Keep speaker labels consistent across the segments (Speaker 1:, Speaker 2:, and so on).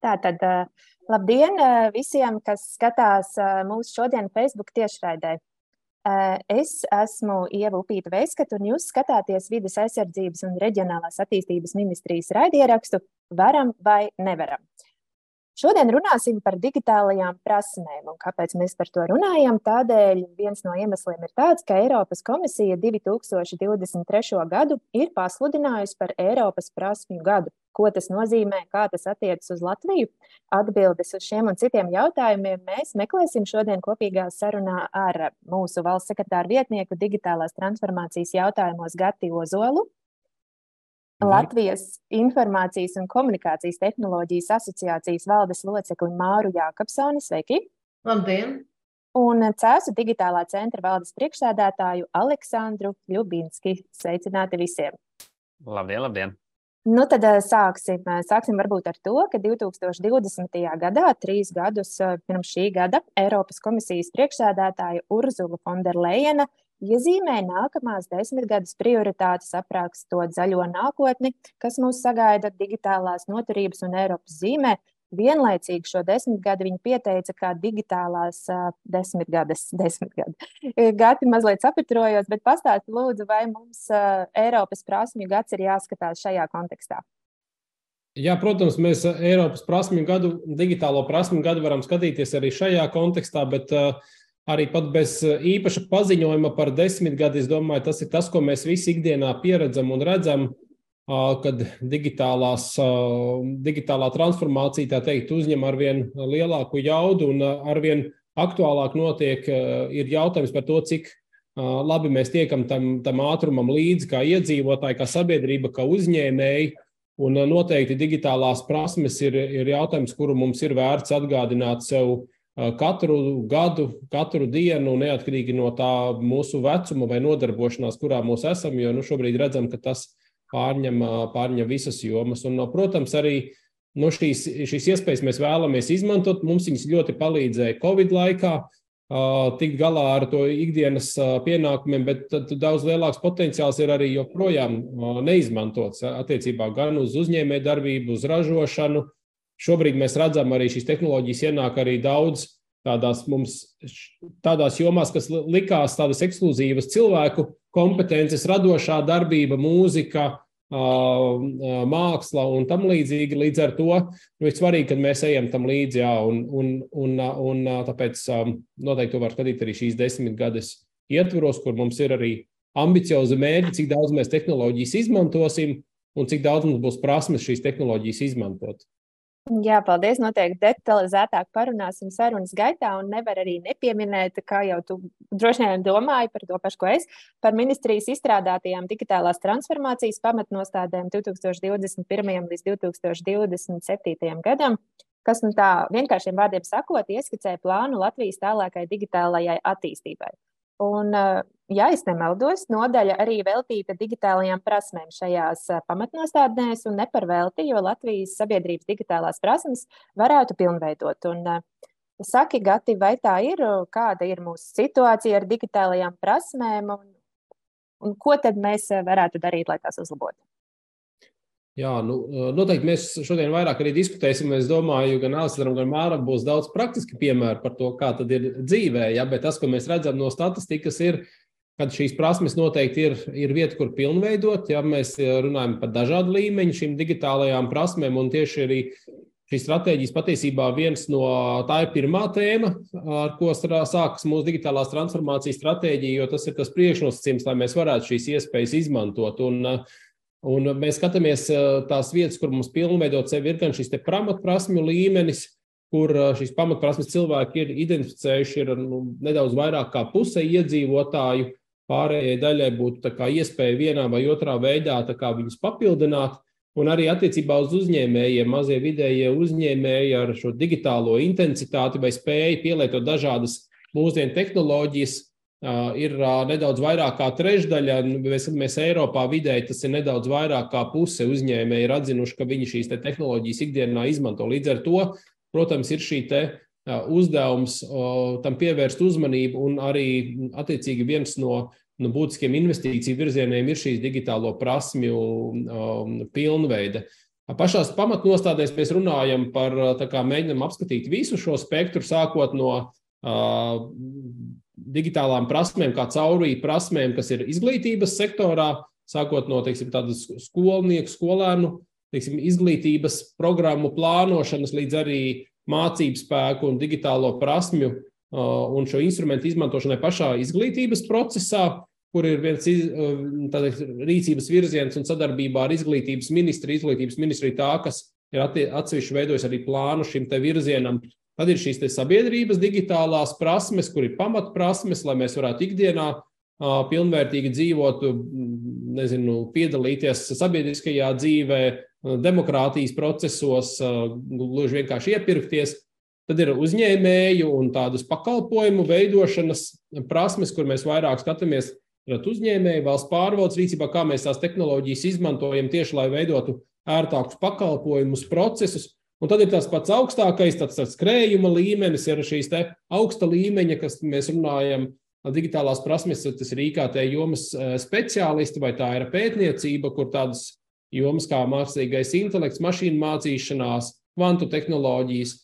Speaker 1: Tātad, labdien visiem, kas skatās mūsu šodienas Facebook tiešraidē. Es esmu Ieva Upīta Veiskata, un jūs skatāties vidas aizsardzības un reģionālās attīstības ministrijas raidierakstu Varam vai nevaram. Šodien runāsim par digitālajām prasmēm. Un kāpēc mēs par to runājam? Tādēļ viens no iemesliem ir tāds, ka Eiropas komisija 2023. gadu ir pasludinājusi par Eiropas prasmju gadu. Ko tas nozīmē, kā tas attiecas uz Latviju? Atbildes uz šiem un citiem jautājumiem mēs meklēsim šodien kopīgā sarunā ar mūsu valsts sekretāru vietnieku digitālās transformācijas jautājumos Gati Ozolu Mhm. Latvijas Informācijas un komunikācijas tehnoloģijas asociācijas valdes locekli Māru Jākapsoni. Sveiki!
Speaker 2: Labdien!
Speaker 1: Un Cēzu digitālā centra valdes priekšsēdētāju Aleksandru Ljubinski. Sveicināti visiem!
Speaker 3: Labdien, labdien!
Speaker 1: Nu, tad eh, sāksim. Sāksim varbūt ar to, ka 2020. gadā, trīs gadus eh, pirms šī gada, Eiropas komisijas priekšsēdētāja Urzula Fonderleina iezīmē nākamās desmitgades prioritātes, aprakstot zaļo nākotni, kas mūs sagaida digitālās noturības un Eiropas zīmē. Vienlaicīgi šo desmitgadi viņa pieteica kā digitālās desmitgades, desmitgadi. Gati mazliet sapitrojos, bet pastāsti lūdzu, vai mums Eiropas prasmju gads ir jāskatās šajā kontekstā?
Speaker 4: Jā, protams, mēs Eiropas prasmju gadu, digitālo prasmju gadu varam skatīties arī šajā kontekstā, bet uh, arī pat bez eh, īpaša paziņojuma par desmitgadi, es domāju, tas ir tas, ko mēs visi ikdienā pieredzam un redzam, kad digitālās, digitālā transformācija, tā teikt, uzņem arvien lielāku jaudu un arvien aktuālāk notiek, ir jautājums par to, cik labi mēs tiekam tam, tam ātrumam līdzi, kā iedzīvotāji, kā sabiedrība, kā uzņēmēji. Un noteikti digitālās prasmes ir, ir jautājums, kuru mums ir vērts atgādināt sev katru gadu, katru dienu, neatkarīgi no tā mūsu vecuma vai nodarbošanās, kurā mēs esam, jo nu, šobrīd redzam, ka tas pārņem, pārņem visas jomas. Un, protams, arī no šīs, šīs iespējas mēs vēlamies izmantot. Mums viņas ļoti palīdzēja Covid laikā. Tikt galā ar to ikdienas pienākumiem, bet daudz lielāks potenciāls ir arī joprojām neizmantots attiecībā gan uz uzņēmējdarbību, uz ražošanu, Šobrīd mēs redzam, arī šīs tehnoloģijas ienāk arī daudz tādās, mums, tādās jomās, kas likās tādas ekskluzīvas cilvēku kompetences, radošā darbība, mūzika, māksla un tam līdzīgi. Līdz ar to nu, ir svarīgi, ka mēs ejam tam līdzi, jā, un, un, un, un tāpēc noteikti to var skatīt arī šīs desmitgades ietvaros, kur mums ir arī ambiciozi mērķi, cik daudz mēs tehnoloģijas izmantosim un cik daudz mums būs prasmes šīs tehnoloģijas izmantot.
Speaker 1: Jā, paldies. Noteikti detalizētāk parunāsim sarunas gaitā. Un nevar arī nepieminēt, kā jau tu droši vien domāji par to pašu, ko es, par ministrijas izstrādātajām digitālās transformācijas pamatnostādēm 2021. līdz 2027. gadam, kas nu tā vienkāršiem vārdiem sakot, ieskicē plānu Latvijas tālākai digitālajai attīstībai. Un, ja es nemaldos, nodaļa arī veltīta digitālajām prasmēm šajās pamatnostādnēs, un ne par velti, jo Latvijas sabiedrības digitālās prasmes varētu pilnveidot. Un, saki, Gati, vai tā ir? Kāda ir mūsu situācija ar digitālajām prasmēm, un, un ko tad mēs varētu darīt, lai tās uzlabotu?
Speaker 4: Jā, nu, noteikti mēs šodien vairāk arī diskutēsim. Es domāju, gan Aleksandram, gan Māram būs daudz praktiski piemēru par to, kā tas ir dzīvē. Ja? Bet tas, ko mēs redzam no statistikas, ir, ka šīs prasmes noteikti ir, ir vieta, kur pilnveidot. Ja? Mēs runājam par dažādu līmeņu šīm digitālajām prasmēm, un tieši arī šīs stratēģijas patiesībā viens no tā ir pirmā tēma, ar ko sākas mūsu digitālās transformācijas stratēģija, jo tas ir tas priekšnosacījums, lai mēs varētu šīs iespējas izmantot. Un, uh, Un mēs skatāmies tās vietas, kur mums pilnveidot sevi, ir gan šis pamatprasmju līmenis, kur šīs pamatprasmes cilvēki ir identificējuši, ir nu, nedaudz vairāk kā puse iedzīvotāju. Pārējai daļai būtu iespēja vienā vai otrā veidā viņus papildināt. Un arī attiecībā uz uzņēmējiem, mazie vidējie uzņēmēji ar šo digitālo intensitāti vai spēju pielietot dažādas mūsdienu tehnoloģijas, ir nedaudz vairāk kā trešdaļa. Nu, mēs, mēs Eiropā vidēji tas ir nedaudz vairāk kā puse uzņēmēji ir atzinuši, ka viņi šīs te tehnoloģijas ikdienā izmanto. Līdz ar to, protams, ir šī uzdevums tam pievērst uzmanību, un arī attiecīgi viens no, no būtiskiem investīciju virzieniem ir šīs digitālo prasmju pilnveide. Pašās pamatnostādēs mēs runājam par, kā mēģinam apskatīt visu šo spektru, sākot no uh, digitālām prasmēm, kā caurvīja prasmēm, kas ir izglītības sektorā, sākot no teiksim, tādas skolnieku, skolēnu teiksim, izglītības programmu plānošanas līdz arī mācību spēku un digitālo prasmju uh, un šo instrumentu izmantošanai pašā izglītības procesā kur ir viens tāda, rīcības virziens un sadarbībā ar izglītības ministru. Izglītības ministrija tā, kas ir atsevišķi veidojis arī plānu šim virzienam. Tad ir šīs sabiedrības digitālās prasmes, kur ir pamatprasmes, lai mēs varētu ikdienā pilnvērtīgi dzīvot, nezinu, piedalīties sabiedriskajā dzīvē, demokrātijas procesos, gluži vienkārši iepirkties. Tad ir uzņēmēju un tādas pakalpojumu veidošanas prasmes, kur mēs vairāk skatāmies uzņēmēji, valsts pārvaldes rīcībā, kā mēs tās tehnoloģijas izmantojam tieši, lai veidotu ērtākus pakalpojumus, procesus. Un tad ir tas pats augstākais, tāds skrējuma līmenis, ir šīs augsta līmeņa, kas mēs runājam, digitālās prasmes, tas ir IKT jomas e, speciālisti, vai tā ir pētniecība, kur tādas jomas kā mākslīgais intelekts, mašīnu mācīšanās, kvantu tehnoloģijas,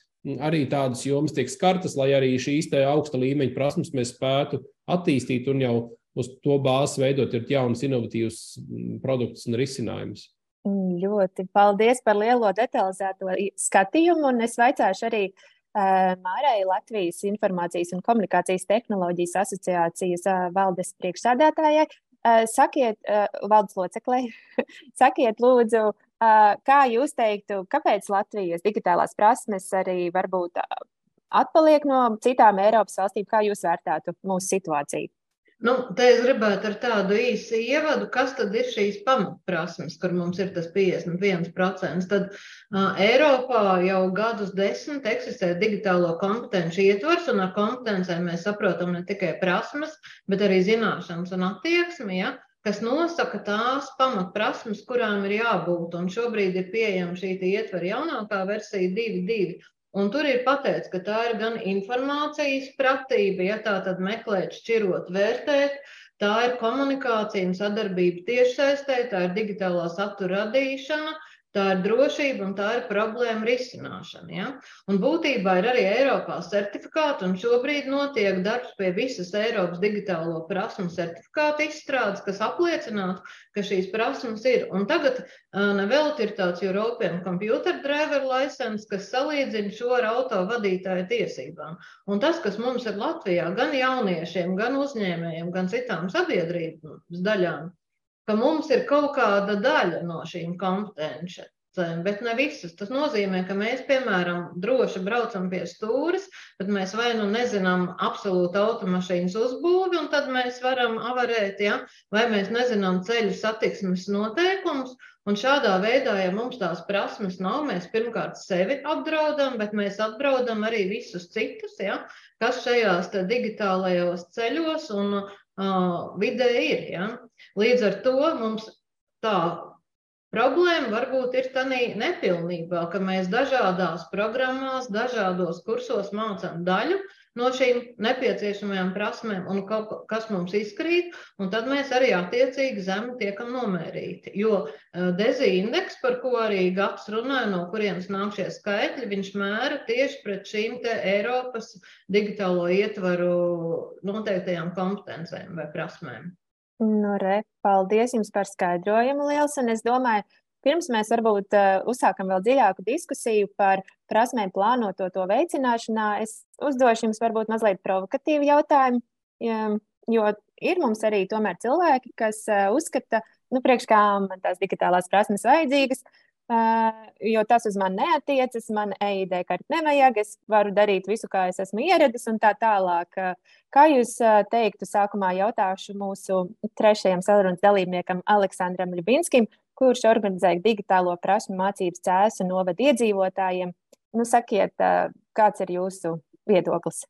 Speaker 4: arī tādas jomas tiek skartas, lai arī šīs augsta līmeņa prasmes mēs spētu attīstīt un jau uz to bāzes veidot ir jaunas, inovatīvas mm, produktus un risinājumus.
Speaker 1: Mm, ļoti paldies par lielo detalizēto skatījumu. Es vaicāšu arī uh, Mārai Latvijas Informācijas un komunikācijas tehnoloģijas asociācijas uh, valdes priekšsādātājai. Uh, sakiet, valdes loceklei, sakiet, lūdzu, kā jūs teiktu, kāpēc Latvijas digitālās prasmes arī varbūt atpaliek no citām Eiropas valstīm? Kā jūs vērtētu mūsu situāciju?
Speaker 2: Nu, te es gribētu ar tādu īsu ievadu, kas tad ir šīs pamatprasmes, kur mums ir tas 51%. Tad uh, Eiropā jau gadus desmit eksistē digitālo kompetenci ietvars, un ar kompetencēm mēs saprotam ne tikai prasmes, bet arī zināšanas un attieksmi. Ja? kas nosaka tās pamatprasmes, kurām ir jābūt. Un šobrīd ir pieejama šī ietvara jaunākā versija 2.2. Un tur ir pateikts, ka tā ir gan informācijas pratība, ja tā tad meklēt, šķirot, vērtēt, tā ir komunikācija un sadarbība tiešsaistē, tā ir digitālā satura radīšana, Tā ir drošība un tā ir problēma risināšana. Ja? Un būtībā ir arī Eiropā certifikāti, un šobrīd notiek darbs pie visas Eiropas digitālo prasmu certifikātu izstrādes, kas apliecinātu, ka šīs prasmes ir. Un tagad nevelti ir tāds European Computer Driver license, kas salīdzina šo ar auto vadītāju tiesībām. Un tas, kas mums ir Latvijā, gan jauniešiem, gan uzņēmējiem, gan citām sabiedrības daļām, ka mums ir kaut kāda daļa no šīm kompetencijām, bet ne visas. Tas nozīmē, ka mēs, piemēram, droši braucam pie stūres, bet mēs vai nu nezinām absolūti automašīnas uzbūvi, un tad mēs varam avarēt, ja? vai mēs nezinām ceļu satiksmes noteikumus. Un šādā veidā, ja mums tās prasmes nav, mēs pirmkārt sevi apdraudam, bet mēs apdraudam arī visus citus, ja? kas šajās digitālajos ceļos un uh, vidē ir. Ja? Līdz ar to mums tā problēma varbūt ir tādā nepilnībā, ka mēs dažādās programmās, dažādos kursos mācām daļu no šīm nepieciešamajām prasmēm, un kas mums izkrīt, un tad mēs arī attiecīgi zemi tiekam nomērīti. Jo dezi indeks, par ko arī Gaps runāja, no kurienes nāk šie skaitļi, viņš mēra tieši pret šīm te Eiropas digitālo ietvaru noteiktajām kompetencēm vai prasmēm.
Speaker 1: Nu, re, paldies jums par skaidrojumu, Liels. Un es domāju, pirms mēs varbūt uh, uzsākam vēl dziļāku diskusiju par prasmēm plānoto to veicināšanā, es uzdošu jums varbūt mazliet provokatīvu jautājumu, jo ir mums arī tomēr cilvēki, kas uh, uzskata, nu, priekš kā man tās digitālās prasmes vajadzīgas, Uh, jo tas uz mani neatiecas, man EID karti nevajag, es varu darīt visu, kā es esmu ieradis, un tā tālāk. Kā jūs teiktu, sākumā jautāšu mūsu trešajam sarunas dalībniekam, Aleksandram Ļubinskim, kurš organizēja digitālo prasmu mācības cēsu novada iedzīvotājiem. Nu, sakiet, kāds ir jūsu viedoklis?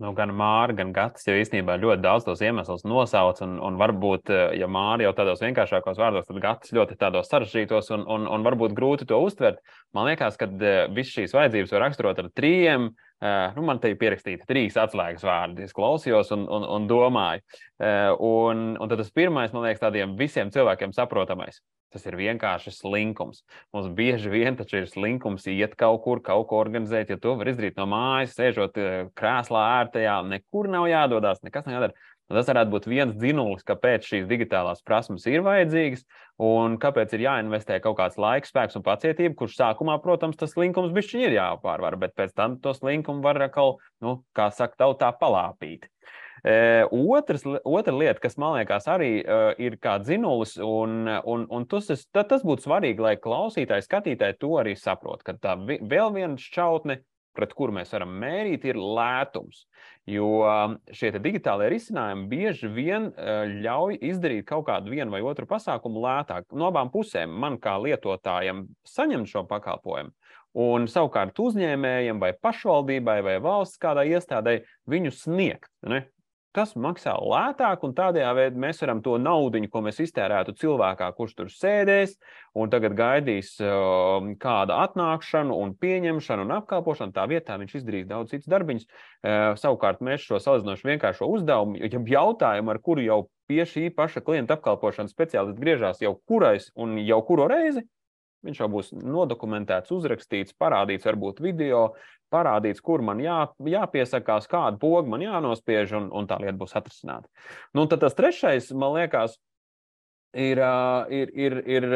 Speaker 3: Nu, gan Māra, gan Gatis jau īstenībā ļoti daudz tos iemeslus nosauc. Un, un varbūt, eh, ja Māra jau tādos vienkāršākos vārdos, tad Gatis ļoti tādos sarežģītos un, un, un varbūt grūti to uztvert. Man liekas, ka eh, visas šīs vajadzības var raksturot ar trījiem Uh, nu, man te ir pierakstīti trīs atslēgas vārdi. Es klausījos un, un, un domāju. Uh, un, un tas pirmais, man liekas, tādiem visiem cilvēkiem saprotamais. Tas ir vienkārši slinkums. Mums bieži vien taču ir slinkums iet kaut kur, kaut ko organizēt. Ja to var izdarīt no mājas, sēžot krēslā, ērtajā, nekur nav jādodas, nekas nav jādara. Tas varētu būt viens dzinulis, kāpēc šīs digitālās prasmes ir vajadzīgas un kāpēc ir jāinvestē kaut kāds laiks, spēks un pacietība, kurš sākumā, protams, tas linkums bišķiņi ir jāpārvar, bet pēc tam tos linkumu var atkal, nu, kā saka, tautā palāpīt. E, otrs, otra lieta, kas man liekas arī uh, ir kā dzinulis, un, un, un tas, tas būtu svarīgi, lai klausītāji, skatītāji to arī saprot, ka tā vēl viena šķautne pret kuru mēs varam mērīt, ir lētums. Jo um, šie digitālie risinājumi bieži vien uh, ļauj izdarīt kaut kādu vienu vai otru pasākumu lētāk. No abām pusēm man kā lietotājam saņemt šo pakalpojumu. Un savukārt uzņēmējiem, vai pašvaldībai, vai valsts kādai iestādei viņu sniegt. Ne? Tas maksā lētāk, un tādējādi mēs varam to naudu, ko mēs iztērētu cilvēkā, kurš tur sēdēs, un tagad gaidīs uh, kādu atnākšanu, un pieņemšanu un apkalpošanu. Tā vietā viņš izdarīs daudz citas darbiņas. Uh, savukārt mēs šo salīdzinoši vienkāršo uzdevumu, ja jautājumu, ar kuru jau pie šī paša klienta apkalpošanas speciālists griežās jau kurais un jau kuro reizi, Viņš jau būs nodokumentēts, uzrakstīts, parādīts, varbūt video, parādīts, kur man jā, jāpiesakās, kādu pogu man jānospiež, un, un tā lieta būs atrisināta. Nu, tad tas trešais, man liekas, ir, ir, ir, ir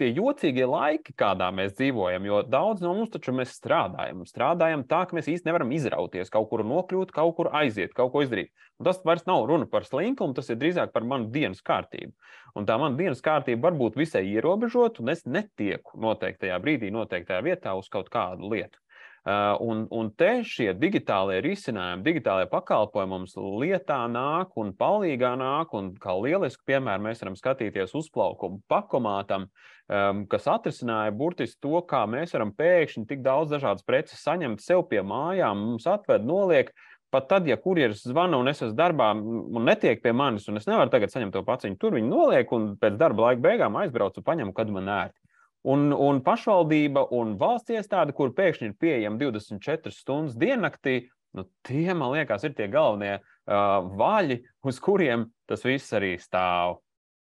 Speaker 3: tie jocīgie laiki, kādā mēs dzīvojam. Jo daudz no mums taču mēs strādājam. Strādājam tā, ka mēs īsti nevaram izrauties, kaut kur nokļūt, kaut kur aiziet, kaut ko izdarīt. Un tas vairs nav runa par slinkumu, tas ir drīzāk par manu dienas kārtību. Un tā mana dienas kārtība var būt visai ierobežota, un es netieku noteiktajā brīdī, noteiktajā vietā uz kaut kādu lietu. Un, un te šie digitālie risinājumi, digitālie pakalpojumi mums lietā nāk un palīgā nāk. Un kā lielisku piemēru mēs varam skatīties uzplaukumu pakomātam, kas atrisināja burtiski to, kā mēs varam pēkšņi tik daudz dažādas preces saņemt sev pie mājām, mums atved, noliek. Pat tad, ja kurjeris zvana un es esmu darbā un netiek pie manis, un es nevaru tagad saņemt to paciņu, tur viņi noliek un pēc darba laika beigām aizbraucu un paņemu, kad man ērti. Un, un pašvaldība un valsts iestāde, kur pēkšņi ir pieejama 24 stundas diennaktī, nu, tie, man liekas, ir tie galvenie uh, vaļi, uz kuriem tas viss arī stāv.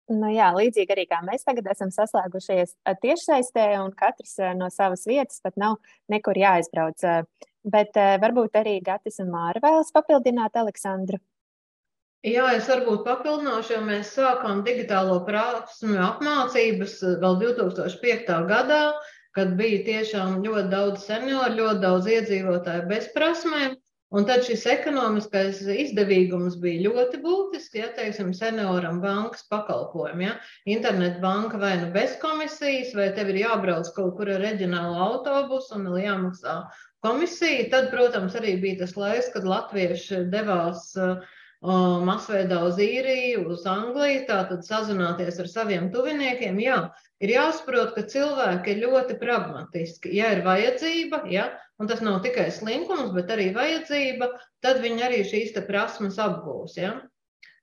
Speaker 1: Nu, jā, līdzīgi arī kā mēs tagad esam saslēgušies tiešsaistē, un katrs no savas vietas pat nav nekur jāizbrauc. Bet varbūt arī Gatis un Māra vēlas papildināt Aleksandru.
Speaker 2: Jā, es varbūt papildināšu, jo mēs sākām digitālo prasmu apmācības eh, vēl 2005. gadā, kad bija tiešām ļoti daudz senioru, ļoti daudz iedzīvotāju bez prasmēm. Un tad šis ekonomiskais izdevīgums bija ļoti būtisks, ja teiksim, senioram bankas pakalpojumi. Ja? Internet banka vai nu bez komisijas, vai tev ir jābrauc kaut kur ar reģionālu autobusu un vēl jāmaksā komisija. Tad, protams, arī bija tas laiks, kad latvieši devās uh, masveidā uz īriju, uz Angliju, tātad sazināties ar saviem tuviniekiem. Jā, ir jāsaprot, ka cilvēki ir ļoti pragmatiski. Ja ir vajadzība, ja, un tas nav tikai slinkums, bet arī vajadzība, tad viņi arī šīs prasmes apgūs. Ja.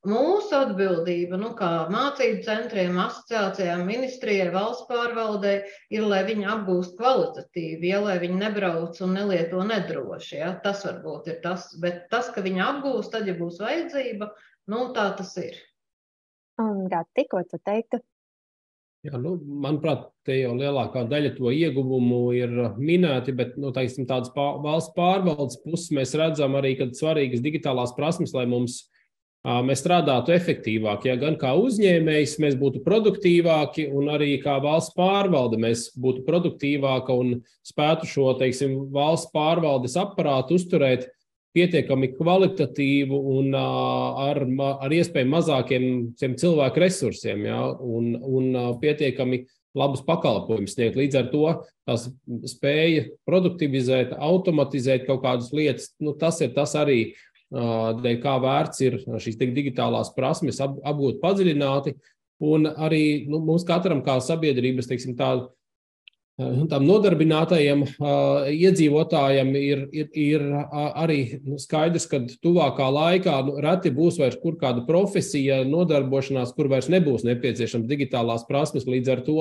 Speaker 2: Mūsu atbildība, nu, kā mācību centriem, asociācijām, ministrijai, valsts pārvaldei, ir, lai viņi apgūst kvalitatīvi, ja lai viņi nebrauc un nelieto nedroši. Ja? Tas varbūt ir tas, bet tas, ka viņi apgūst, tad, ja būs vajadzība, nu, tā tas ir.
Speaker 1: Gati, ko tu teiktu?
Speaker 4: Jā, nu, manuprāt, te jau lielākā daļa to ieguvumu ir minēti, bet nu, tāsim, tādas pār, valsts pārvaldes puses mēs redzam arī, ka svarīgas digitālās prasmes, lai mums mēs strādātu efektīvāk. Ja gan kā uzņēmējs mēs būtu produktīvāki, un arī kā valsts pārvalde mēs būtu produktīvāka un spētu šo teiksim, valsts pārvaldes aparātu uzturēt pietiekami kvalitatīvu un ar, ar iespēju mazākiem cilvēku resursiem ja, un, un pietiekami labus pakalpojumus sniegt. Līdz ar to tās spēja produktivizēt, automatizēt kaut kādas lietas, nu, tas ir tas arī, dēļ kā vērts ir šīs digitālās prasmes apgūt padziļināti. Un arī nu, mums katram, kā sabiedrības, teiksim, tā, nu, tām nodarbinātajiem uh, iedzīvotājiem, ir, ir, ir arī nu, skaidrs, ka tuvākā laikā nu, reti būs vairs kur kāda profesija, nodarbošanās, kur vairs nebūs nepieciešams digitālās prasmes. Līdz ar to,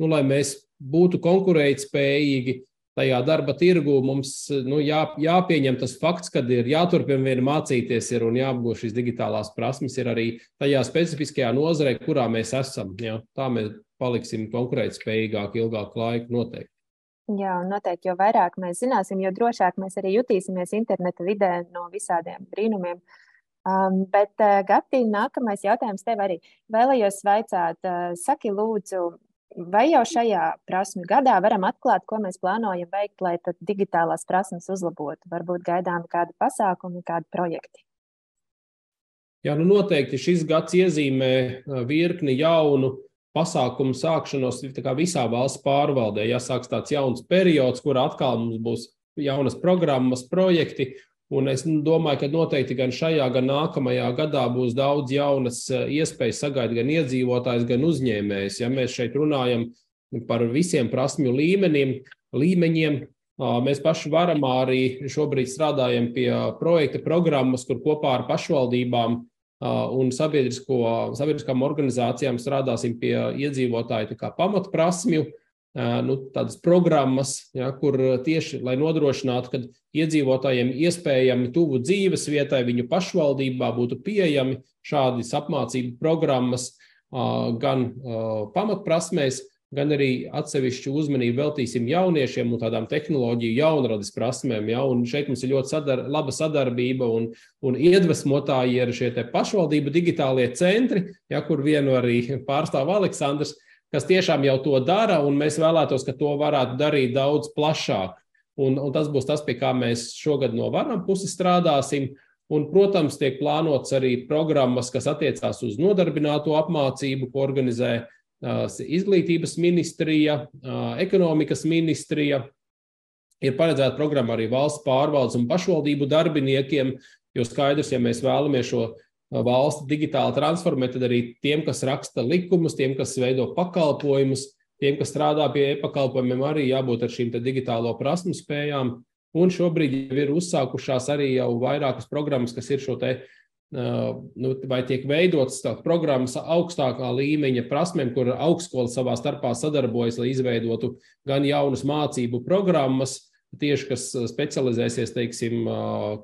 Speaker 4: nu, lai mēs būtu konkurētspējīgi, tajā darba tirgu mums nu, jā, jāpieņem tas fakts, ka ir jāturpina vien mācīties ir un jāapgūst šīs digitālās prasmes, ir arī tajā specifiskajā nozarē, kurā mēs esam. Jā. Tā mēs paliksim konkurētspējīgāki ilgāku laiku noteikti.
Speaker 1: Jā, noteikti, jo vairāk mēs zināsim, jo drošāk mēs arī jutīsimies interneta vidē no visādiem brīnumiem. Um, bet, uh, Gati, nākamais jautājums tev arī. Vēlējos vaicāt, uh, saki, lūdzu, vai jau šajā prasmu gadā varam atklāt, ko mēs plānojam veikt, lai digitālās prasmes uzlabotu? Varbūt gaidām kādu pasākumu, kādu projektu.
Speaker 4: Jā, nu noteikti šis gads iezīmē virkni jaunu pasākumu sākšanos visā valsts pārvaldē. Jāsāks tāds jauns periods, kur atkal mums būs jaunas programmas, projekti. Un es domāju, ka noteikti gan šajā, gan nākamajā gadā būs daudz jaunas eh, iespējas sagaidīt gan iedzīvotājs, gan uzņēmējs. Ja mēs šeit runājam par visiem prasmju līmenim, līmeņiem, mēs paši varam arī šobrīd strādājam pie projekta programmas, kur kopā ar pašvaldībām un sabiedriskām organizācijām strādāsim pie iedzīvotāju pamatprasmju, nu, tādas programmas, ja, kur tieši lai nodrošinātu, ka iedzīvotājiem iespējami tuvu dzīves vietai, viņu pašvaldībā būtu pieejami šādas apmācību programmas gan pamatprasmēs, gan arī atsevišķu uzmanību veltīsim jauniešiem un tādām tehnoloģiju jaunradas prasmēm. Ja? Un šeit mums ir ļoti sadar, laba sadarbība un, un iedvesmotāji ir šie pašvaldību digitālie centri, ja, kur vienu arī pārstāv Aleksandrs, kas tiešām jau to dara, un mēs vēlētos, ka to varētu darīt daudz plašāk. Un, un tas būs tas, pie kā mēs šogad no varam puses strādāsim. Un, protams, tiek plānots arī programmas, kas attiecās uz nodarbināto apmācību, ko organizē uh, izglītības ministrija, ekonomikas ministrija. Ir paredzēta programma arī valsts pārvaldes un pašvaldību darbiniekiem, jo skaidrs, ja mēs vēlamies šo valsti digitāli transformēt, tad arī tiem, kas raksta likumus, tiem, kas veido pakalpojumus, tiem, kas strādā pie e-pakalpojumiem, arī jābūt ar šīm digitālo prasmu spējām. Un šobrīd ir uzsākušās arī jau vairākas programmas, kas ir šo te nu, vai tiek veidotas programmas augstākā līmeņa prasmēm, kur augstskola savā starpā sadarbojas, lai izveidotu gan jaunas mācību programmas, tieši kas specializēsies, teiksim,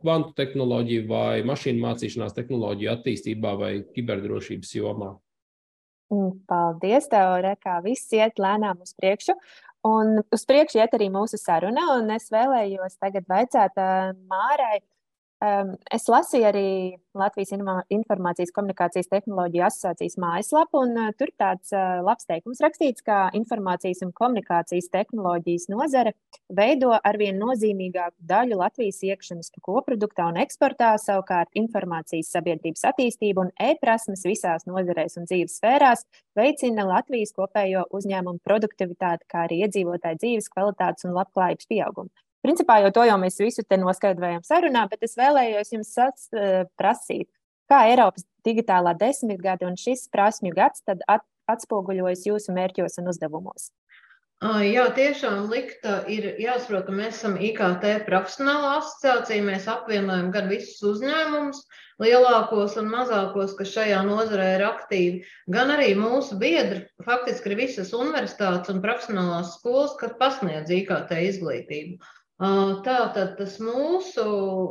Speaker 4: kvantu tehnoloģiju vai mašīnu mācīšanās tehnoloģiju attīstībā vai kiberdrošības jomā.
Speaker 1: Paldies, tev, Rekā. Viss iet lēnām uz priekšu. Un uz priekšu iet arī mūsu saruna, un es vēlējos tagad vaicāt Mārai, Um, es lasīju arī Latvijas Informācijas komunikācijas tehnoloģiju asociācijas mājaslapu, un uh, tur tāds uh, labs teikums rakstīts, ka informācijas un komunikācijas tehnoloģijas nozare veido arvien nozīmīgāku daļu Latvijas iekšzemes koproduktā un eksportā, savukārt informācijas sabiedrības attīstību un e-prasmes visās nozarēs un dzīves sfērās veicina Latvijas kopējo uzņēmumu produktivitāti, kā arī iedzīvotāju dzīves kvalitātes un labklājības pieaugumu. Principā jau to jau mēs visu te noskaidrojam sarunā, bet es vēlējos jums sats, uh, prasīt, kā Eiropas digitālā desmitgade un šis prasmju gads tad at, atspoguļojas jūsu mērķos un uzdevumos.
Speaker 2: Jā, tiešām likta ir jāsaprot, ka mēs esam IKT profesionāla asociācija. Mēs apvienojam gan visus uzņēmumus, lielākos un mazākos, kas šajā nozarē ir aktīvi, gan arī mūsu biedri, faktiski ir visas universitātes un profesionālās skolas, kas pasniedz IKT izglītību. Tātad tas mūsu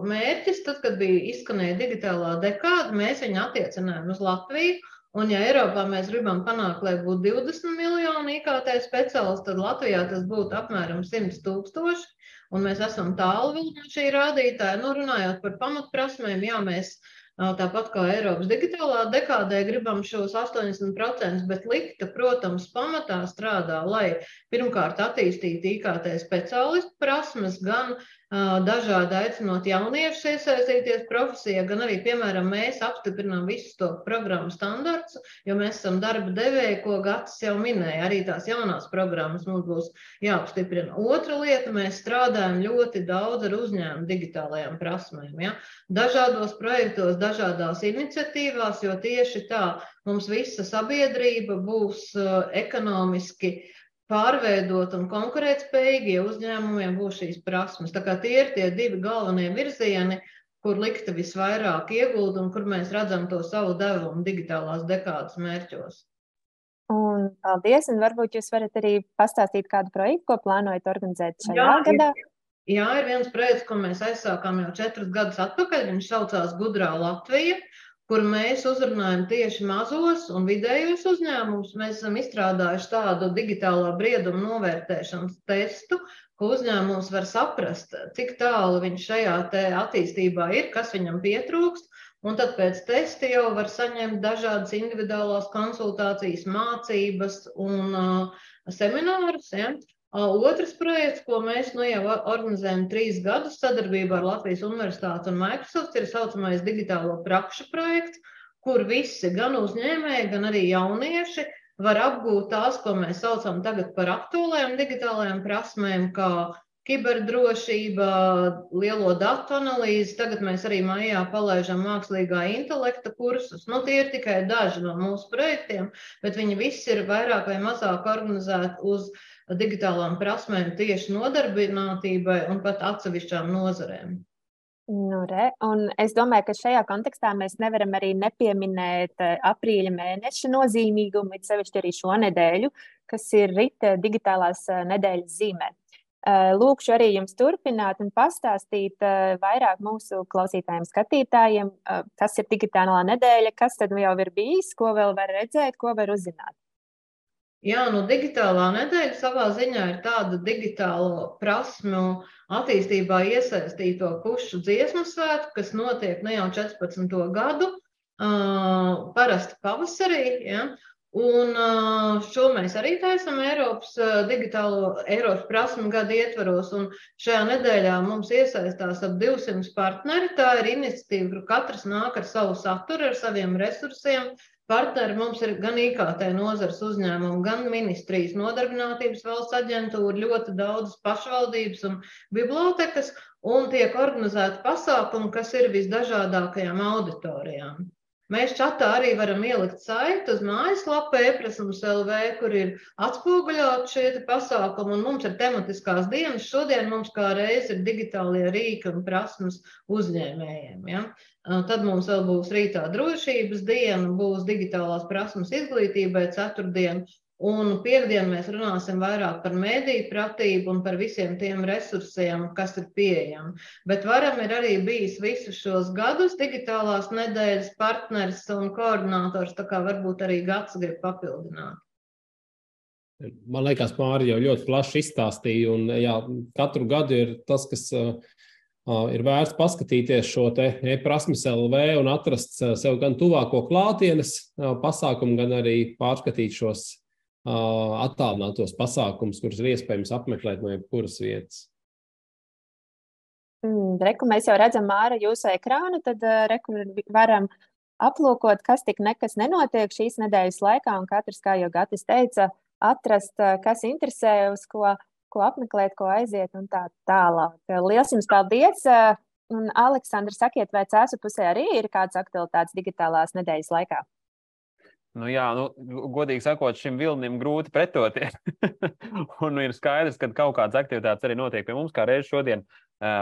Speaker 2: mērķis, tad, kad bija izskanēja digitālā dekāda, mēs viņu attiecinājām uz Latviju. Un, ja Eiropā mēs gribam panākt, lai būtu 20 miljoni IKT speciālistu, tad Latvijā tas būtu apmēram 100 tūkstoši. Un mēs esam tālu no šī rādītāja. Nu, runājot par pamatprasmēm, jā, mēs Tāpat kā Eiropas digitālā dekādē, gribam šos 80%, bet likta, protams, pamatā strādā, lai pirmkārt attīstītu IKT speciālistu prasmes, gan dažādi aicinot jauniešus iesaistīties profesijā, gan arī, piemēram, mēs apstiprinām visus to programmu standarts, jo mēs esam darba devēji, ko Gatis jau minēja. Arī tās jaunās programmas mums būs jāapstiprina. Otra lieta, mēs strādājam ļoti daudz ar uzņēmumu digitālajām prasmēm. Ja? Dažādos projektos, dažādās iniciatīvās, jo tieši tā mums visa sabiedrība būs ekonomiski pārveidot un konkurētspējīgie uzņēmumiem būs šīs prasmes. Tā kā tie ir tie divi galvenie virzieni, kur likta visvairāk iegūt un kur mēs redzam to savu devumu digitālās dekādas mērķos.
Speaker 1: Un paldies, un varbūt jūs varat arī pastāstīt kādu projektu, ko plānojat organizēt šajā Jā, gadā. Ir,
Speaker 2: jā, ir viens projekts, ko mēs aizsākām jau četrus gadus atpakaļ. Viņš saucās Gudrā Latvija, kur mēs uzrunājam tieši mazos un vidējos uzņēmumus. Mēs esam izstrādājuši tādu digitālā brieduma novērtēšanas testu, ko uzņēmums var saprast, cik tālu viņš šajā attīstībā ir, kas viņam pietrūkst Un tad pēc testa jau var saņemt dažādas individuālās konsultācijas, mācības un uh, seminārus. Ja? Otrs projekts, ko mēs nu jau organizējam trīs gadus sadarbībā ar Latvijas Universitāti un Microsoft, ir saucamais digitālo prakšu projekts, kur visi, gan uzņēmēji, gan arī jaunieši, var apgūt tās, ko mēs saucam tagad par aktuālajām digitālajām prasmēm, kā Kiberdrošība, lielo datu analīzi. Tagad mēs arī maijā palaižam mākslīgā intelekta kursus. Nu, tie ir tikai daži no mūsu projektiem, bet viņi visi ir vairāk vai mazāk organizēti uz digitālām prasmēm, tieši nodarbinātībai un pat atsevišķām nozarēm.
Speaker 1: Nu, re, un es domāju, ka šajā kontekstā mēs nevaram arī nepieminēt eh, aprīļa mēneša nozīmīgumu, it sevišķi arī šo nedēļu, kas ir rīta digitālās eh, nedēļas zīmē. Eh, lūkšu arī jums turpināt un pastāstīt eh, vairāk mūsu klausītājiem, skatītājiem, eh, kas ir digitālā nedēļa, kas tad jau ir bijis, ko vēl var redzēt, ko var uzzināt.
Speaker 2: Jā, nu, digitālā nedēļa savā ziņā ir tāda digitālo prasmu attīstībā iesaistīto pušu dziesmu svētku, kas notiek ne jau 14. gadu, uh, parasti pavasarī. Ja? Un šo mēs arī taisām Eiropas digitālo Eiropas prasmu gadu ietvaros. Un šajā nedēļā mums iesaistās ap 200 partneri. Tā ir iniciatīva, kur katrs nāk ar savu saturu, ar saviem resursiem. Partneri mums ir gan IKT nozars uzņēmumi, gan ministrijas nodarbinātības valsts aģentūra, ļoti daudz pašvaldības un bibliotekas, un tiek organizēti pasākumi, kas ir visdažādākajām auditorijām. Mēs čatā arī varam ielikt saiti uz mājaslapu e-prasums LV, kur ir atspoguļot šie pasākumi, un mums ir tematiskās dienas. Šodien mums kā reiz ir digitālie rīki un prasmes uzņēmējiem. Ja? Tad mums vēl būs rītā drošības diena, būs digitālās prasmes izglītībai ceturtdien, Un piekdien mēs runāsim vairāk par mēdīju pratību un par visiem tiem resursiem, kas ir pieejami. Bet varam ir arī bijis visus šos gadus digitālās nedēļas partners un koordinators, tā kā varbūt arī gads grib papildināt.
Speaker 4: Man liekas, Mārija jau ļoti plaši izstāstīja, un jā, katru gadu ir tas, kas ir vērts paskatīties šo e-prasmes LV un atrast sev gan tuvāko klātienes pasākumu, gan arī pārskatīt šos attālinātos pasākumus, kurus ir iespējams apmeklēt no jebkuras vietas.
Speaker 1: Mm, reku mēs jau redzam ārā jūsu ekrānu, tad reku varam aplūkot, kas tik nekas nenotiek šīs nedēļas laikā, un katrs, kā jau Gatis teica, atrast, kas interesē, uz ko, ko apmeklēt, ko aiziet un tā tālāk. Lielas jums paldies! Un, Aleksandra, sakiet, vai cēsu pusē arī ir kādas aktualitātes digitālās nedēļas laikā?
Speaker 3: Nu, jā, nu, godīgi sakot, šim vilnim grūti pretoties. un nu, ir skaidrs, ka kaut kādas aktivitātes arī notiek pie mums. Kā reiz šodien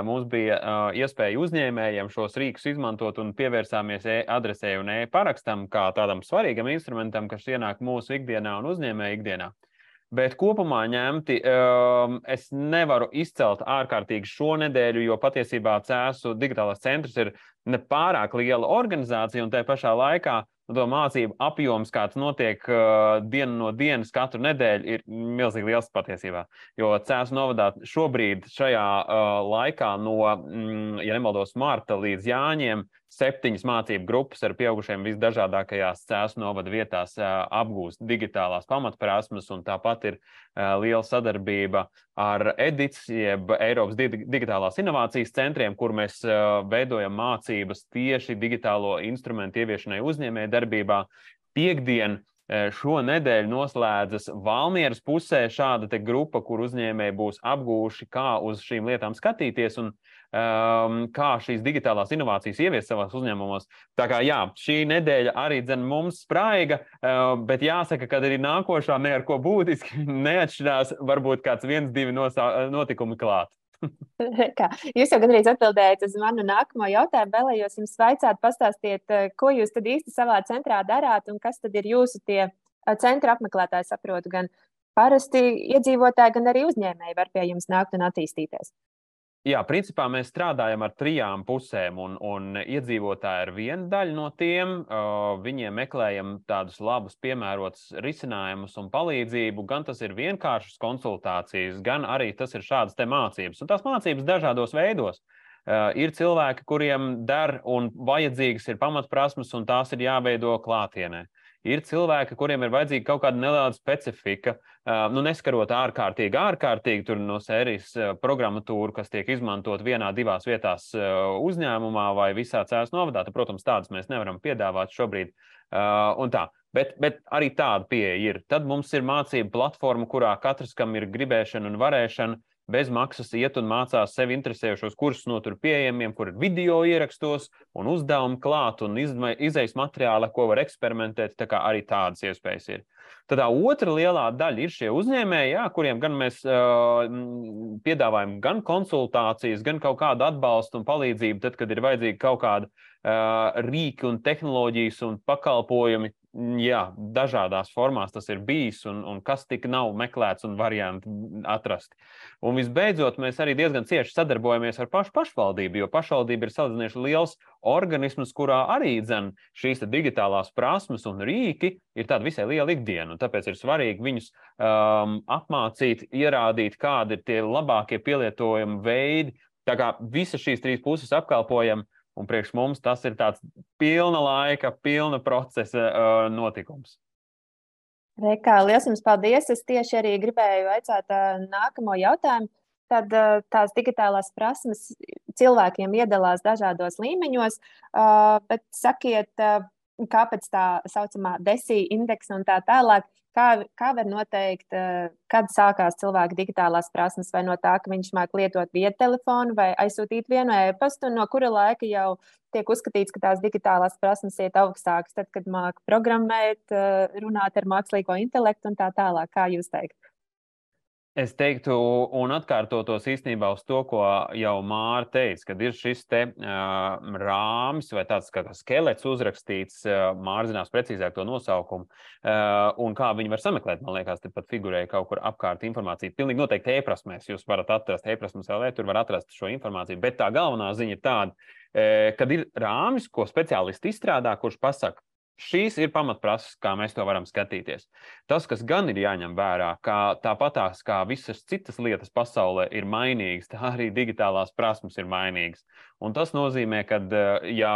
Speaker 3: mums bija iespēja uzņēmējiem šos rīkus izmantot un pievērsāmies e-adresē un e-parakstam kā tādam svarīgam instrumentam, kas ienāk mūsu ikdienā un uzņēmēju ikdienā. Bet kopumā ņemti, um, es nevaru izcelt ārkārtīgi šo nedēļu, jo patiesībā CESU digitālās centrs ir nepārāk liela organizācija un tajā pašā laikā Nu, to mācību apjoms, kāds notiek uh, dienu no dienas, katru nedēļu, ir milzīgi liels patiesībā. Jo Cēlus novadā šobrīd, šajā uh, laikā, no, mm, ja nemaldos, marta līdz jāņiem, septiņas mācību grupas ar pieaugušiem visdažādākajās cēlus novada vietās apgūst digitālās pamatprasmes, un tāpat ir liela sadarbība ar EDITS, jeb Eiropas digitālās inovācijas centriem, kur mēs veidojam mācības tieši digitālo instrumentu ieviešanai uzņēmē darbībā. Piektdien Šo nedēļu noslēdzas Valmieras pusē šāda grupa, kur uzņēmēji būs apgūši, kā uz šīm lietām skatīties. Un um, kā šīs digitālās inovācijas ieviest savās uzņēmumos. Tā kā jā, šī nedēļa arī dzen mums spraiga, uh, bet jāsaka, ka arī nākošā ne ar ko būtiski neatšķirās, varbūt kāds viens, divi notikumi klāt.
Speaker 1: Kā, jūs jau gandrīz atbildējāt uz manu nākamo jautājumu. Vēlējos jums vaicāt, pastāstiet, uh, ko jūs tad īsti savā centrā darāt un kas tad ir jūsu tie centra apmeklētāji saprotu, gan parasti iedzīvotāji, gan arī uzņēmēji var pie jums nākt un attīstīties.
Speaker 3: Jā, principā mēs strādājam ar trijām pusēm, un, un iedzīvotāji ir viena daļa no tiem. Uh, viņiem meklējam tādus labus, piemērotus risinājumus un palīdzību. Gan tas ir vienkāršas konsultācijas, gan arī tas ir šādas mācības. Un tās mācības dažādos veidos. Uh, ir cilvēki, kuriem der un vajadzīgas ir pamatprasmes, un tās ir jāveido klātienē. Uh, Ir cilvēki, kuriem ir vajadzīga kaut kāda neliela specifika, nu, neskarot ārkārtīgi, ārkārtīgi no sērijas programmatūru, kas tiek izmantot vienā, divās vietās uzņēmumā vai visā cēlās novadā. Protams, tādas mēs nevaram piedāvāt šobrīd. Tā. Bet, bet arī tāda pieeja ir. Tad mums ir mācība platforma, kurā katrs, kam ir gribēšana un varēšana, bez maksas iet un mācās sevi interesējošos kursus no tur pieejamiem, kur ir video ierakstos un uzdevumi klāt un izējas materiāli, ko var eksperimentēt. Tā kā arī tādas iespējas ir. Tad tā otra lielā daļa ir šie uzņēmēji, jā, kuriem gan mēs uh, piedāvājam gan konsultācijas, gan kaut kādu atbalstu un palīdzību, tad, kad ir vajadzīgi kaut kāda uh, rīki un tehnoloģijas un pakalpojumi, jā, dažādās formās tas ir bijis, un, un kas tik nav meklēts un varianti atrasti. Un visbeidzot, mēs arī diezgan cieši sadarbojamies ar pašu pašvaldību, jo pašvaldība ir salīdzinoši liels organisms, kurā arī dzen šīs digitālās prasmes un rīki ir tāda visai liela ikdiena. Tāpēc ir svarīgi viņus um, apmācīt, ierādīt, kādi ir tie labākie pielietojumi veidi. Tā kā visas šīs trīs puses apkalpojam, Un priekš mums tas ir tāds pilna laika, pilna procesa uh, notikums.
Speaker 1: Reikā, liels jums paldies! Es tieši arī gribēju aicāt uh, nākamo jautājumu. Tad uh, tās digitālās prasmes cilvēkiem iedalās dažādos līmeņos, uh, bet sakiet, uh, kāpēc tā saucamā desija indeksa un tā tālāk. Kā, kā var noteikt, eh, kad sākās cilvēka digitālās prasmes, vai no tā, ka viņš māca lietot viedtelefonu vai aizsūtīt vienu e-pastu, un no kura laika jau tiek uzskatīts, ka tās digitālās prasmes iet augstākas, tad, kad māca programmēt, eh, runāt ar mākslīgo intelektu un tā tālāk. Kā jūs teikt?
Speaker 3: Es teiktu, un atkārtotos īstenībā uz to, ko jau Māra teica, kad ir šis te uh, rāmis vai tāds kā skelets uzrakstīts, uh, Māra zinās precīzāk to nosaukumu, uh, un kā viņi var sameklēt. Man liekas, tur pat figurēja kaut kur apkārt informācija. Pilnīgi noteikti e-prasmēs jūs varat atrast e-prasmes LV, tur var atrast šo informāciju, bet tā galvenā ziņa ir tāda, uh, kad ir rāmis, ko speciālisti izstrādā, kurš pasaka, Šīs ir pamatprasības, kā mēs to varam skatīties. Tas, kas gan ir jāņem vērā, ka tāpatās kā visas citas lietas pasaulē ir mainīgas, tā arī digitālās prasmes ir mainīgas. Un tas nozīmē, ka, eh, ja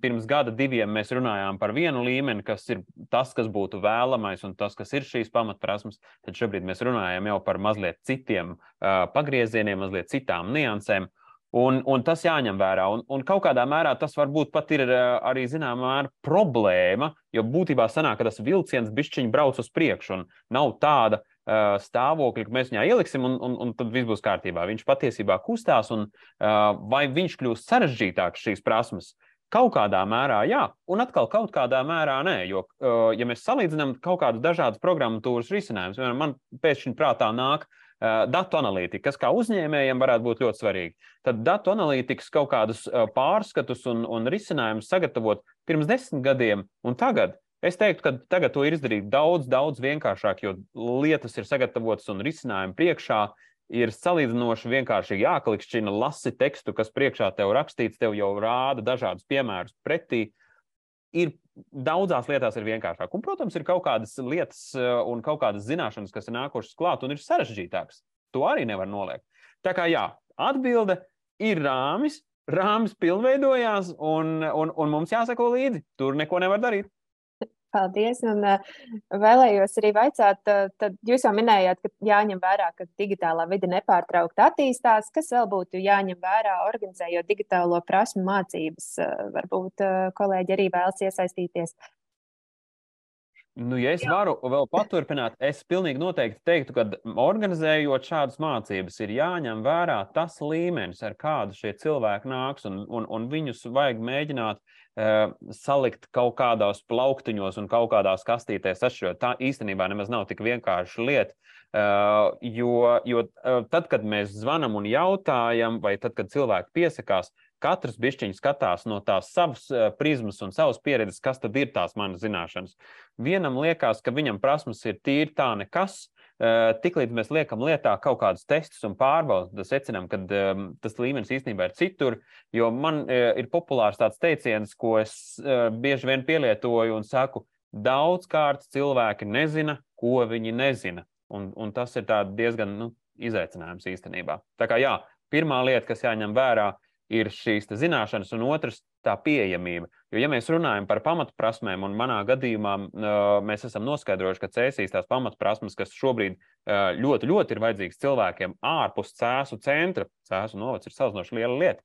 Speaker 3: pirms gada, diviem mēs runājām par vienu līmeni, kas ir tas, kas būtu vēlamais, un tas, kas ir šīs pamatprasmes, tad šobrīd mēs runājam jau par mazliet citiem uh, pagriezieniem, mazliet citām niansēm. Un, un tas jāņem vērā. Un, un kaut kādā mērā tas varbūt pat ir eh, arī zināmā mērā problēma, jo būtībā sanāk, ka tas vilciens bišķiņi brauc uz priekšu un nav tāda uh, stāvokļa, ka mēs viņā ieliksim un, un, un tad viss būs kārtībā. Viņš patiesībā kustās un uh, vai viņš kļūst sarežģītāks šīs prasmes. Kaut kādā mērā jā, un atkal kaut kādā mērā nē. Jo, uh, ja mēs salīdzinām kaut kādus dažādus programmatūras risinājumus, piemēram, man pēkšņi prātā nāk uh, datu analītika, kas kā uzņēmējiem varētu būt ļoti svarīga. Tad datu analītikas kaut kādus pārskatus un, un risinājumus sagatavot pirms desmit gadiem un tagad. Es teiktu, ka tagad to ir izdarīt daudz, daudz vienkāršāk, jo lietas ir sagatavotas un risinājumi priekšā ir salīdzinoši vienkārši jāklikšķina, lasi tekstu, kas priekšā tev rakstīts, tev jau rāda dažādus piemērus pretī. Ir daudzās lietās ir vienkāršāk. Un, protams, ir kaut kādas lietas eh, un kaut kādas zināšanas, kas ir nākušas klāt un ir sarežģītākas. To arī nevar noliegt. Tā kā jā, atbilde ir rāmis, rāmis pilnveidojās, un, un, un mums jāsako līdzi. Tur neko nevar darīt.
Speaker 1: Paldies. Un uh, vēlējos arī vaicāt, uh, tad jūs jau minējāt, ka jāņem vērā, ka digitālā vide nepārtraukti attīstās. Kas vēl būtu jāņem vērā, organizējot digitālo prasmu mācības? Uh, varbūt kolēģi arī vēlas iesaistīties.
Speaker 3: Nu, ja es Jā. varu vēl paturpināt, es pilnīgi noteikti teiktu, ka organizējot šādas mācības, ir jāņem vērā tas līmenis, ar kādu šie cilvēki nāks, un, un, un viņus vajag mēģināt uh, salikt kaut kādos plauktiņos un kaut kādās kastītēs. Atšķirot, tā īstenībā nemaz nav tik vienkārša lieta. Uh, jo jo uh, tad, kad mēs zvanām un jautājam, vai tad, kad cilvēki piesakās, katrs bišķiņš skatās no tās savas prizmas un savas pieredzes, kas tad ir tās manas zināšanas. Vienam liekas, ka viņam prasmes ir tīri tā nekas, Tiklīdz mēs liekam lietā kaut kādus testus un pārbaudām, tad secinām, ka um, tas līmenis īstenībā ir citur. Jo man uh, ir populārs tāds teiciens, ko es uh, bieži vien pielietoju un saku, daudzkārt cilvēki nezina, ko viņi nezina. Un, un tas ir diezgan nu, izaicinājums īstenībā. Tā kā jā, pirmā lieta, kas jāņem vērā, ir šīs zināšanas, un otrs - tā pieejamība. Jo, ja mēs runājam par pamatprasmēm, un manā gadījumā mēs esam noskaidrojuši, ka cēsīs tās pamatprasmes, kas šobrīd ļoti, ļoti ir vajadzīgas cilvēkiem ārpus cēsu centra, cēsu novads ir salīdzinoši liela lieta,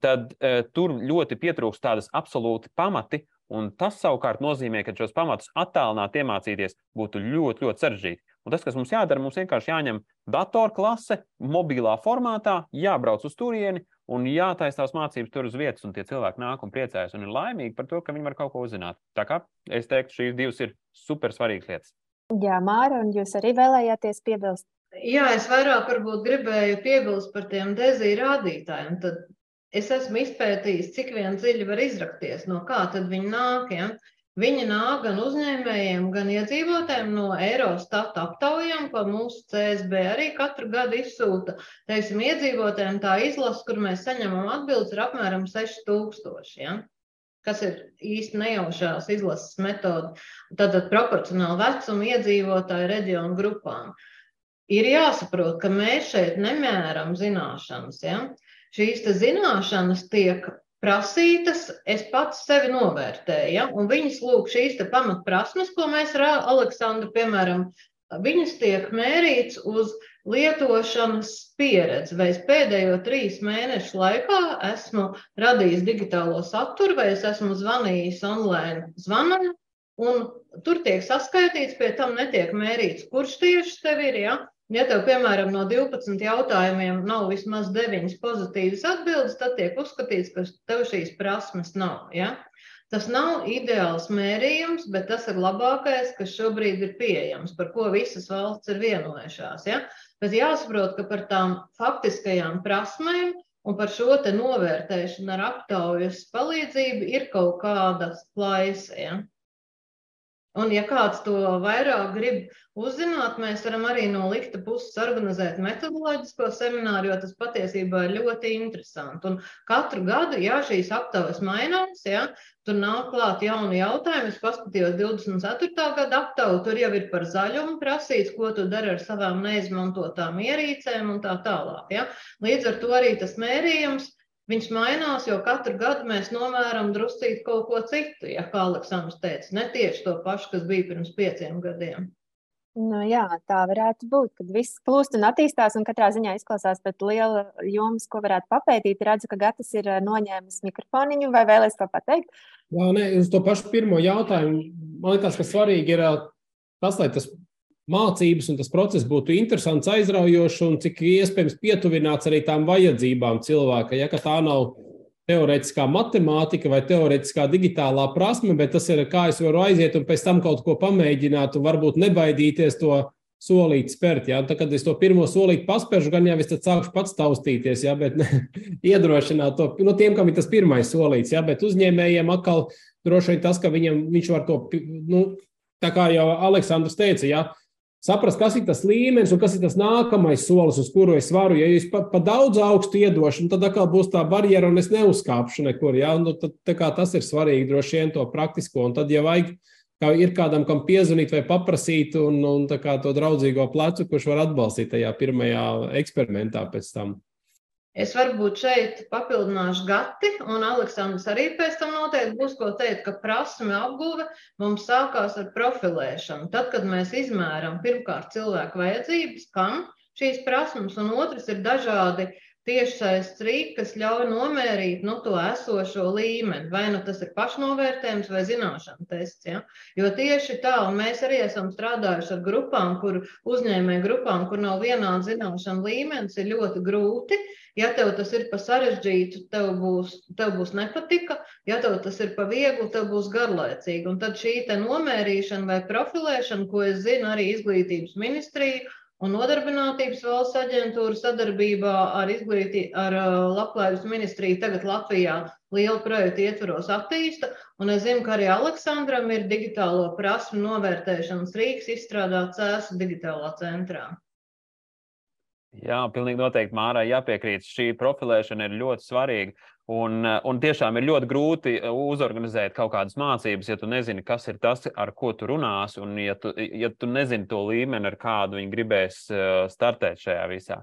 Speaker 3: tad tur ļoti pietrūkst tādas absolūti pamati, un tas savukārt nozīmē, ka šos pamatus attālināt iemācīties būtu ļoti, ļoti sarežģīti. Un tas, kas mums jādara, mums vienkārši jāņem datorklase, mobilā formātā, jābrauc uz turieni un jātaisa tās mācības tur uz vietas, un tie cilvēki nāk un priecājas un ir laimīgi par to, ka viņi var kaut ko uzzināt. Tā kā es teiktu, šīs divas ir super svarīgas lietas.
Speaker 1: Jā, Māra, un jūs arī vēlējāties piebilst?
Speaker 2: Jā, es vairāk varbūt gribēju piebilst par tiem dezī rādītājiem. Tad es esmu izpētījis, cik vien dziļi var izrakties, no kā tad viņi nāk. Ja? Viņi nāk gan uzņēmējiem, gan iedzīvotājiem no Eurostat aptaujām, ko mūsu CSB arī katru gadu izsūta. Teiksim, iedzīvotājiem tā izlase, kur mēs saņemam atbildes, ir apmēram 6000. Ja? kas ir īsti nejaušās izlases metode, tātad proporcionāli vecuma iedzīvotāju reģionu grupām. Ir jāsaprot, ka mēs šeit nemēram zināšanas. Ja? Šīs zināšanas tiek prasītas, es pats sevi novērtēju. Ja? Un viņas lūk, šīs pamatprasmes, ko mēs ar Aleksandru, piemēram, viņas tiek mērīts uz lietošanas pieredzi. Vai es pēdējo trīs mēnešu laikā esmu radījis digitālo saturu, vai es esmu zvanījis online zvanam, un tur tiek saskaitīts, pie tam netiek mērīts, kurš tieši tev ir. Ja? Ja tev, piemēram, no 12 jautājumiem nav vismaz 9 pozitīvas atbildes, tad tiek uzskatīts, ka tev šīs prasmes nav. Ja? Tas nav ideāls mērījums, bet tas ir labākais, kas šobrīd ir pieejams, par ko visas valsts ir vienojušās. Ja? Bet jāsaprot, ka par tām faktiskajām prasmēm un par šo novērtēšanu ar aptaujas palīdzību ir kaut kāda plaisa. Ja? Un, ja kāds to vairāk grib uzzināt, mēs varam arī no likta puses organizēt metodoloģisko semināru, jo tas patiesībā ir ļoti interesanti. Un katru gadu, ja šīs aptaujas mainās, ja, tur nāk klāt jauni jautājumi. Es paskatījos 24. gada aptauju, tur jau ir par zaļumu prasīts, ko tu dari ar savām neizmantotām ierīcēm un tā tālāk. Ja. Līdz ar to arī tas mērījums Viņš mainās, jo katru gadu mēs nomēram druscīt kaut ko citu, ja kā Aleksandrs teica, ne tieši to pašu, kas bija pirms pieciem gadiem.
Speaker 1: Nu, jā, tā varētu būt, kad viss plūst un attīstās, un katrā ziņā izklausās pēc liela jomas, ko varētu papētīt. Redzu, ka Gatis ir eh, noņēmis mikrofoniņu, vai vēlēs ko pateikt?
Speaker 4: Jā, nē, uz to pašu pirmo jautājumu. Man liekas, ka svarīgi ir eh, tas, lai tas mācības un tas process būtu interesants, aizraujošs un cik iespējams pietuvināts arī tām vajadzībām cilvēka. Ja tā nav teorētiskā matemātika vai teorētiskā digitālā prasme, bet tas ir kā es varu aiziet un pēc tam kaut ko pamēģināt un varbūt nebaidīties to solīt spērt. Ja? Tā, kad es to pirmo solīti paspēršu, gan jau es sākšu pats taustīties, ja? bet ne, iedrošināt to nu, tiem, kam ir tas pirmais solīts. Ja? Bet uzņēmējiem atkal droši vien tas, ka viņam, viņš var to, nu, tā kā jau Aleksandrs teica, ja? Saprast, kas ir tas līmenis un kas ir tas nākamais solis, uz kuru es varu. Ja es pa, pa daudz augstu iedošu, tad atkal būs tā barjera un es neuzkāpšu nekur. Ja? Nu, tad, tas ir svarīgi droši vien to praktisko. Un tad, ja vajag, kā ir kādam, kam piezvanīt vai paprasīt, un, un to draudzīgo plecu, kurš var atbalstīt tajā pirmajā eksperimentā pēc tam.
Speaker 2: Es varbūt šeit papildināšu gati, un Aleksandrs arī pēc tam noteikti būs ko teikt, ka prasme apguve mums sākās ar profilēšanu. Tad, kad mēs izmēram pirmkārt cilvēku vajadzības, kam šīs prasmes, un otrs ir dažādi tiešsaistes rīki, kas ļauj nomērīt nu, to esošo līmeni. Vai nu tas ir pašnovērtējums vai zināšanu tests. Ja? Jo tieši tā, un mēs arī esam strādājuši ar grupām, kur uzņēmēju grupām, kur nav vienāds zināšanu līmenis, ir ļoti grūti Ja tev tas ir pa sarežģītu, tev būs, tev būs nepatika, ja tev tas ir pa vieglu, tev būs garlaicīgi. Un tad šī nomērīšana vai profilēšana, ko es zinu arī izglītības ministrija Un nodarbinātības valsts aģentūra sadarbībā ar, izglītī, ar Labklājības ministriju tagad Latvijā lielu projektu ietvaros attīsta. Un es zinu, ka arī Aleksandram ir digitālo prasmu novērtēšanas rīks izstrādāts ēsu digitālā centrā.
Speaker 3: Jā, pilnīgi noteikti Mārai jāpiekrīt. Šī profilēšana ir ļoti svarīga. Un, un tiešām ir ļoti grūti uzorganizēt kaut kādas mācības, ja tu nezini, kas ir tas, ar ko tu runāsi, un ja tu, ja tu nezini to līmeni, ar kādu viņi gribēs startēt šajā visā.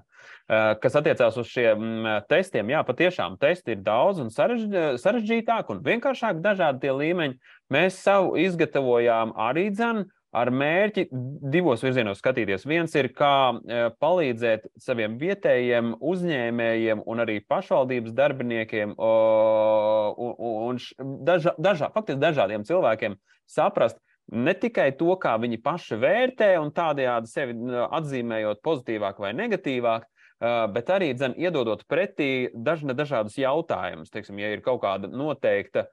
Speaker 3: Kas attiecās uz šiem testiem, jā, patiešām testi ir daudz un sarežģītāk un vienkāršāk dažādi tie līmeņi. Mēs savu izgatavojām arī dzēnu ar mērķi divos virzienos skatīties. Viens ir, kā e, palīdzēt saviem vietējiem uzņēmējiem un arī pašvaldības darbiniekiem un dažā, dažā, faktiski dažādiem cilvēkiem saprast, ne tikai to, kā viņi paši vērtē un tādējādi sevi atzīmējot pozitīvāk vai negatīvāk, bet arī dzen, iedodot pretī daž, dažādus jautājumus. Teiksim, ja ir kaut kāda noteikta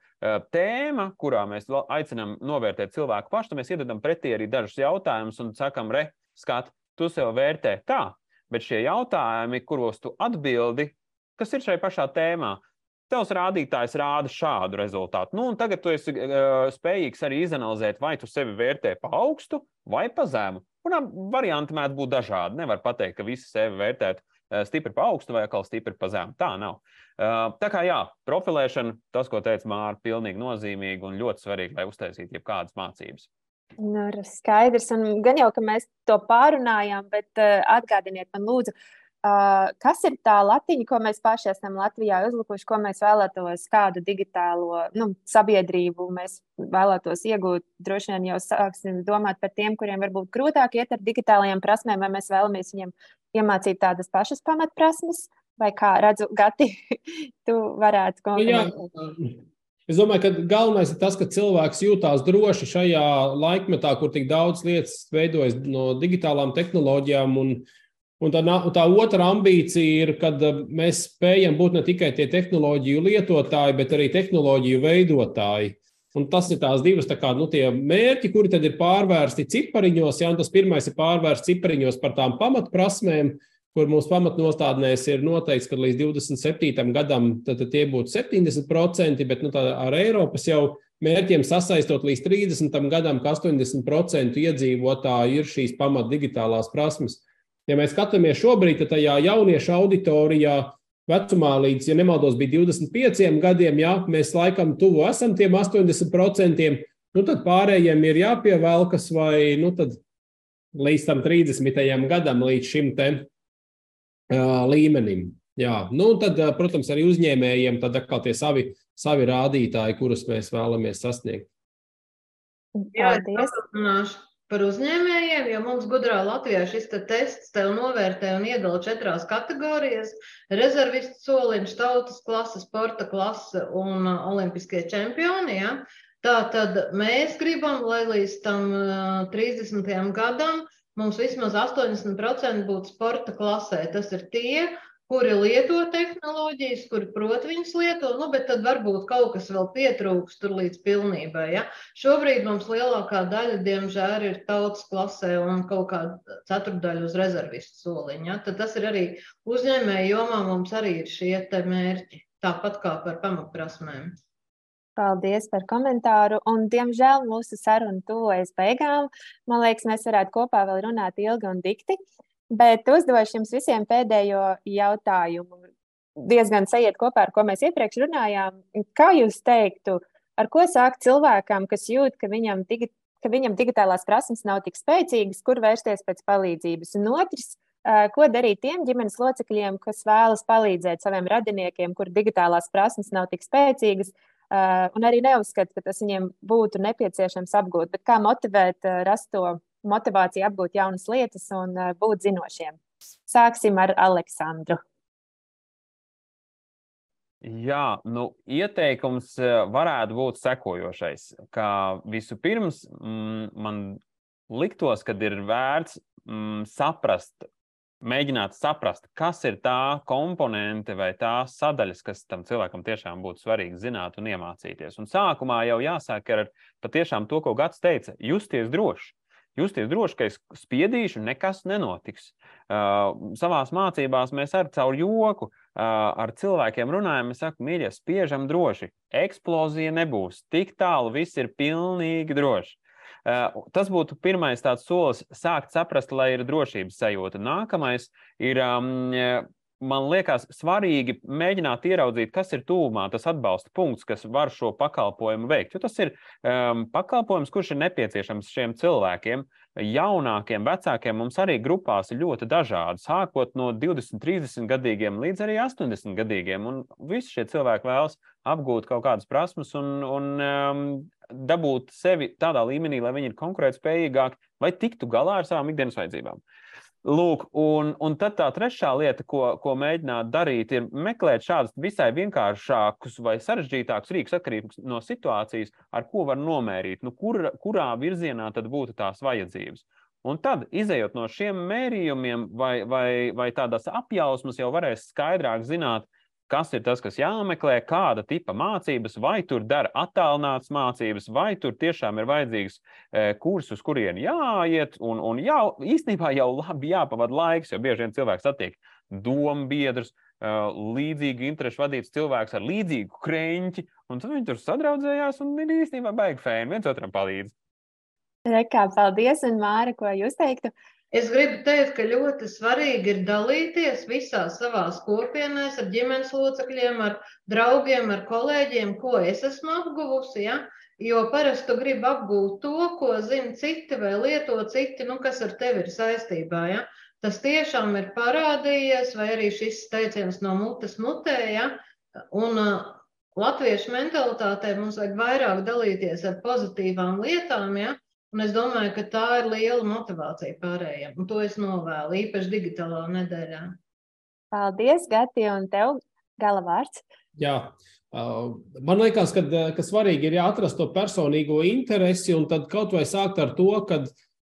Speaker 3: tēma, kurā mēs aicinām novērtēt cilvēku pašu, tad mēs iedodam pretī arī dažus jautājumus un sakam, re, skat, tu sev vērtē tā, bet šie jautājumi, kuros tu atbildi, kas ir šai pašā tēmā, Tavs rādītājs rāda šādu rezultātu. Nu, tagad tu esi uh, spējīgs arī izanalizēt, vai tu sevi vērtē pa augstu vai pa zemu. Un varianti mēdz būt dažādi. Nevar pateikt, ka visi sevi vērtētu stipri pa augstu vai atkal stipri pa zemu. Tā nav. Eh, tā kā jā, profilēšana, tas, ko teica Mārta, ir pilnīgi nozīmīgi un ļoti svarīgi, lai uztaisītu jebkādas mācības.
Speaker 1: Nu, skaidrs, un gan jau, ka mēs to pārunājām, bet uh, atgādiniet man, lūdzu, kas ir tā latiņa, ko mēs paši esam Latvijā uzlikuši, ko mēs vēlētos, kādu digitālo nu, sabiedrību mēs vēlētos iegūt. Droši vien jau sāksim domāt par tiem, kuriem varbūt grūtāk iet ar digitālajām prasmēm, vai mēs vēlamies viņiem iemācīt tādas pašas pamatprasmes, vai kā redzu, Gati, tu varētu komentēt?
Speaker 4: Es domāju, ka galvenais ir tas, ka cilvēks jūtās droši šajā laikmetā, kur tik daudz lietas veidojas no digitālām tehnoloģijām. Un, un tā, tā otra ambīcija ir, kad mēs spējam būt ne tikai tie tehnoloģiju lietotāji, bet arī tehnoloģiju veidotāji. Un tas ir tās divas tā kā, nu, mērķi, kuri tad ir pārvērsti cipariņos. Ja, tas pirmais ir pārvērsts cipariņos par tām pamatprasmēm, kur mūsu pamatnostādnēs ir noteikts, ka līdz 27. gadam tad, tad tie būtu 70%, bet nu, ar Eiropas jau mērķiem sasaistot līdz 30. gadam, ka 80% iedzīvotāju ir šīs pamat digitālās prasmes. Ja mēs skatāmies šobrīd, tad tajā jauniešu auditorijā vecumā līdz, ja nemaldos, bija 25 gadiem, ja mēs laikam tuvu esam tiem 80%, nu tad pārējiem ir jāpievelkas vai nu tad līdz tam 30. gadam, līdz šim te uh, līmenim. Jā, nu tad, protams, arī uzņēmējiem tad atkal tie savi, savi rādītāji, kurus mēs vēlamies sasniegt.
Speaker 2: Jā, es par uzņēmējiem, jo mums gudrā Latvijā šis te tests tev novērtē un iedala četrās kategorijās - rezervistu soliņš, tautas klase, sporta klase un uh, olimpiskie čempioni. Ja? Tā tad mēs gribam, lai līdz tam uh, 30. gadam mums vismaz 80% būtu sporta klasē. Tas ir tie, kuri lieto tehnoloģijas, kuri prot viņas lieto, nu, bet tad varbūt kaut kas vēl pietrūks tur līdz pilnībai. Ja? Šobrīd mums lielākā daļa, diemžēl, ir tautas klasē un kaut kāda ceturdaļa uz rezervistu soliņa. Ja? Tad tas ir arī uzņēmēju jomā mums arī ir šie mērķi, tāpat kā par pamatprasmēm.
Speaker 1: Paldies par komentāru. Un, diemžēl mūsu saruna tuvojas beigām. Man liekas, mēs varētu kopā vēl runāt ilgi un dikti. Bet uzdošu jums visiem pēdējo jautājumu. Diezgan sajiet kopā ar ko mēs iepriekš runājām. Kā jūs teiktu, ar ko sākt cilvēkam, kas jūt, ka viņam, digi, ka viņam digitālās prasmes nav tik spēcīgas, kur vērsties pēc palīdzības? Un otrs, ko darīt tiem ģimenes locekļiem, kas vēlas palīdzēt saviem radiniekiem, kur digitālās prasmes nav tik spēcīgas, un arī neuzskata, ka tas viņiem būtu nepieciešams apgūt, bet kā motivēt, rast to motivācija apgūt jaunas lietas un eh, būt zinošiem. Sāksim ar Aleksandru.
Speaker 3: Jā, nu, ieteikums eh, varētu būt sekojošais. Kā vispirms mm, man liktos, ka ir vērts mm, saprast, mēģināt saprast, kas ir tā komponente vai tā sadaļas, kas tam cilvēkam tiešām būtu svarīgi zināt un iemācīties. Un sākumā jau jāsāk ar patiešām to, ko Gats teica - justies droši. Justies droši, ka es spiedīšu, nekas nenotiks. Uh, savās mācībās mēs arī caur joku uh, ar cilvēkiem runājam. Es saku, mīļie, spiežam droši. Eksplozija nebūs. Tik tālu viss ir pilnīgi droši. Uh, tas būtu pirmais solis, sākt saprast, lai ir drošības sajūta. Nākamais ir um, man liekas, svarīgi mēģināt ieraudzīt, kas ir tūmā tas atbalsta punkts, kas var šo pakalpojumu veikt. Jo tas ir um, pakalpojums, kurš ir nepieciešams šiem cilvēkiem. Jaunākiem, vecākiem mums arī grupās ir ļoti dažādi. Sākot no 20, 30 gadīgiem līdz arī 80 gadīgiem. Un visi šie cilvēki vēlas apgūt kaut kādas prasmes un, un um, dabūt sevi tādā līmenī, lai viņi ir konkurētspējīgāki vai tiktu galā ar savām ikdienas vajadzībām. Lūk, un, un tad tā trešā lieta, ko, ko mēģināt darīt, ir meklēt šādus visai vienkāršākus vai sarežģītākus rīkus atkarībā no situācijas, ar ko var nomērīt, nu, kur, kurā virzienā tad būtu tās vajadzības. Un tad, izējot no šiem mērījumiem vai, vai, vai tādas apjausmas, jau varēs skaidrāk zināt, kas ir tas, kas jāmeklē, kāda tipa mācības, vai tur dara attālinātas mācības, vai tur tiešām ir vajadzīgs e, kurs, uz kurien jāiet. Un, un jā, īstenībā jau labi jāpavada laiks, jo bieži vien cilvēks satiek domu biedrus, e, līdzīgi interešu vadīts cilvēks ar līdzīgu kreņķi, un tad viņi tur sadraudzējās un ir īstenībā baigi fēni, viens otram palīdz.
Speaker 1: Rekā, paldies, un Māra, ko jūs teiktu?
Speaker 2: Es gribu teikt, ka ļoti svarīgi ir dalīties visās savās kopienās ar ģimenes locekļiem, ar draugiem, ar kolēģiem, ko es esmu apguvusi. Ja? Jo parasti tu gribi apgūt to, ko zina citi vai lieto citi, nu, kas ar tevi ir saistībā. Ja? Tas tiešām ir parādījies, vai arī šis teiciens no mutes mutē. Ja? Un, uh, Latviešu mentalitātē mums vajag vairāk dalīties ar pozitīvām lietām, ja? Un es domāju, ka tā ir liela motivācija pārējiem. Un to es novēlu, īpaši digitālā nedēļā.
Speaker 1: Paldies, Gati, un tev gala vārds.
Speaker 4: Jā, man liekas, ka, ka svarīgi ir atrast to personīgo interesi un tad kaut vai sākt ar to, ka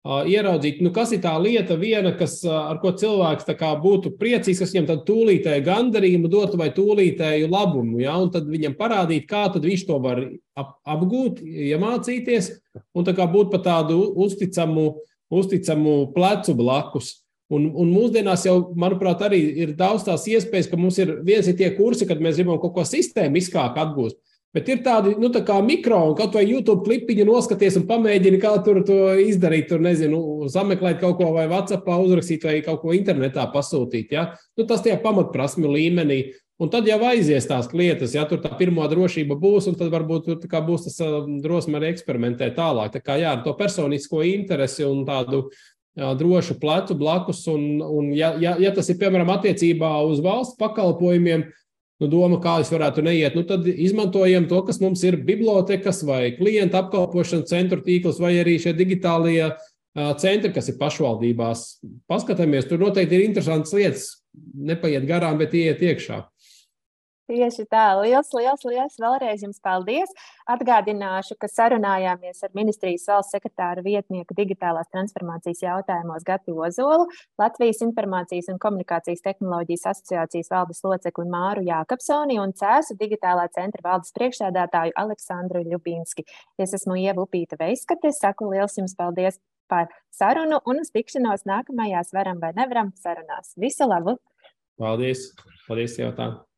Speaker 4: ieraudzīt, nu, kas ir tā lieta, viena, kas, ar ko cilvēks būtu priecīgs, kas viņam tādu tūlītēju gandarījumu dotu vai tūlītēju labumu. Ja? Un tad viņam parādīt, kā viņš to var ap, apgūt, iemācīties un būt par tādu uzticamu, uzticamu plecu blakus. Un, un mūsdienās jau, manuprāt, arī ir daudz tās iespējas, ka mums ir viens ir tie kursi, kad mēs gribam kaut ko sistēmiskāk apgūst. Bet ir tādi nu, tā mikro, un kaut vai YouTube klipiņu noskaties un pamēģini, kā tur to izdarīt. Tur, nezinu, sameklēt kaut ko vai WhatsApp, uzrakstīt vai kaut ko internetā pasūtīt. Ja? Nu, tas tie pamatprasmi līmenī. Un tad jau aizies tās lietas, ja tur tā pirmā drošība būs, un tad varbūt tur būs tas drosme arī eksperimentēt tālāk. Tā kā jā, ar to personisko interesi un tādu jā, drošu plecu blakus, un, un ja, ja, ja tas ir piemēram attiecībā uz valsts pakalpojumiem, nu, doma, kā es varētu neiet, nu, tad izmantojam to, kas mums ir bibliotekas vai klienta apkalpošanas centru tīkls vai arī šie digitālie centri, kas ir pašvaldībās. Paskatāmies, tur noteikti ir interesantas lietas. Nepaiet garām, bet iet iekšā.
Speaker 1: Tieši tā, liels, liels, liels vēlreiz jums paldies. Atgādināšu, ka sarunājāmies ar ministrijas valsts sekretāra vietnieku digitālās transformācijas jautājumos Gati Ozolu, Latvijas informācijas un komunikācijas tehnoloģijas asociācijas valdes locekli Māru Jākapsoni un Cēsu digitālā centra valdes priekšsēdētāju Aleksandru Ļubinski. Es esmu Ieva Upīta Veiskate, saku liels jums paldies par sarunu un uz tikšanos nākamajās varam vai nevaram sarunās. Visu labu!
Speaker 4: Paldies! Paldies, jautājums!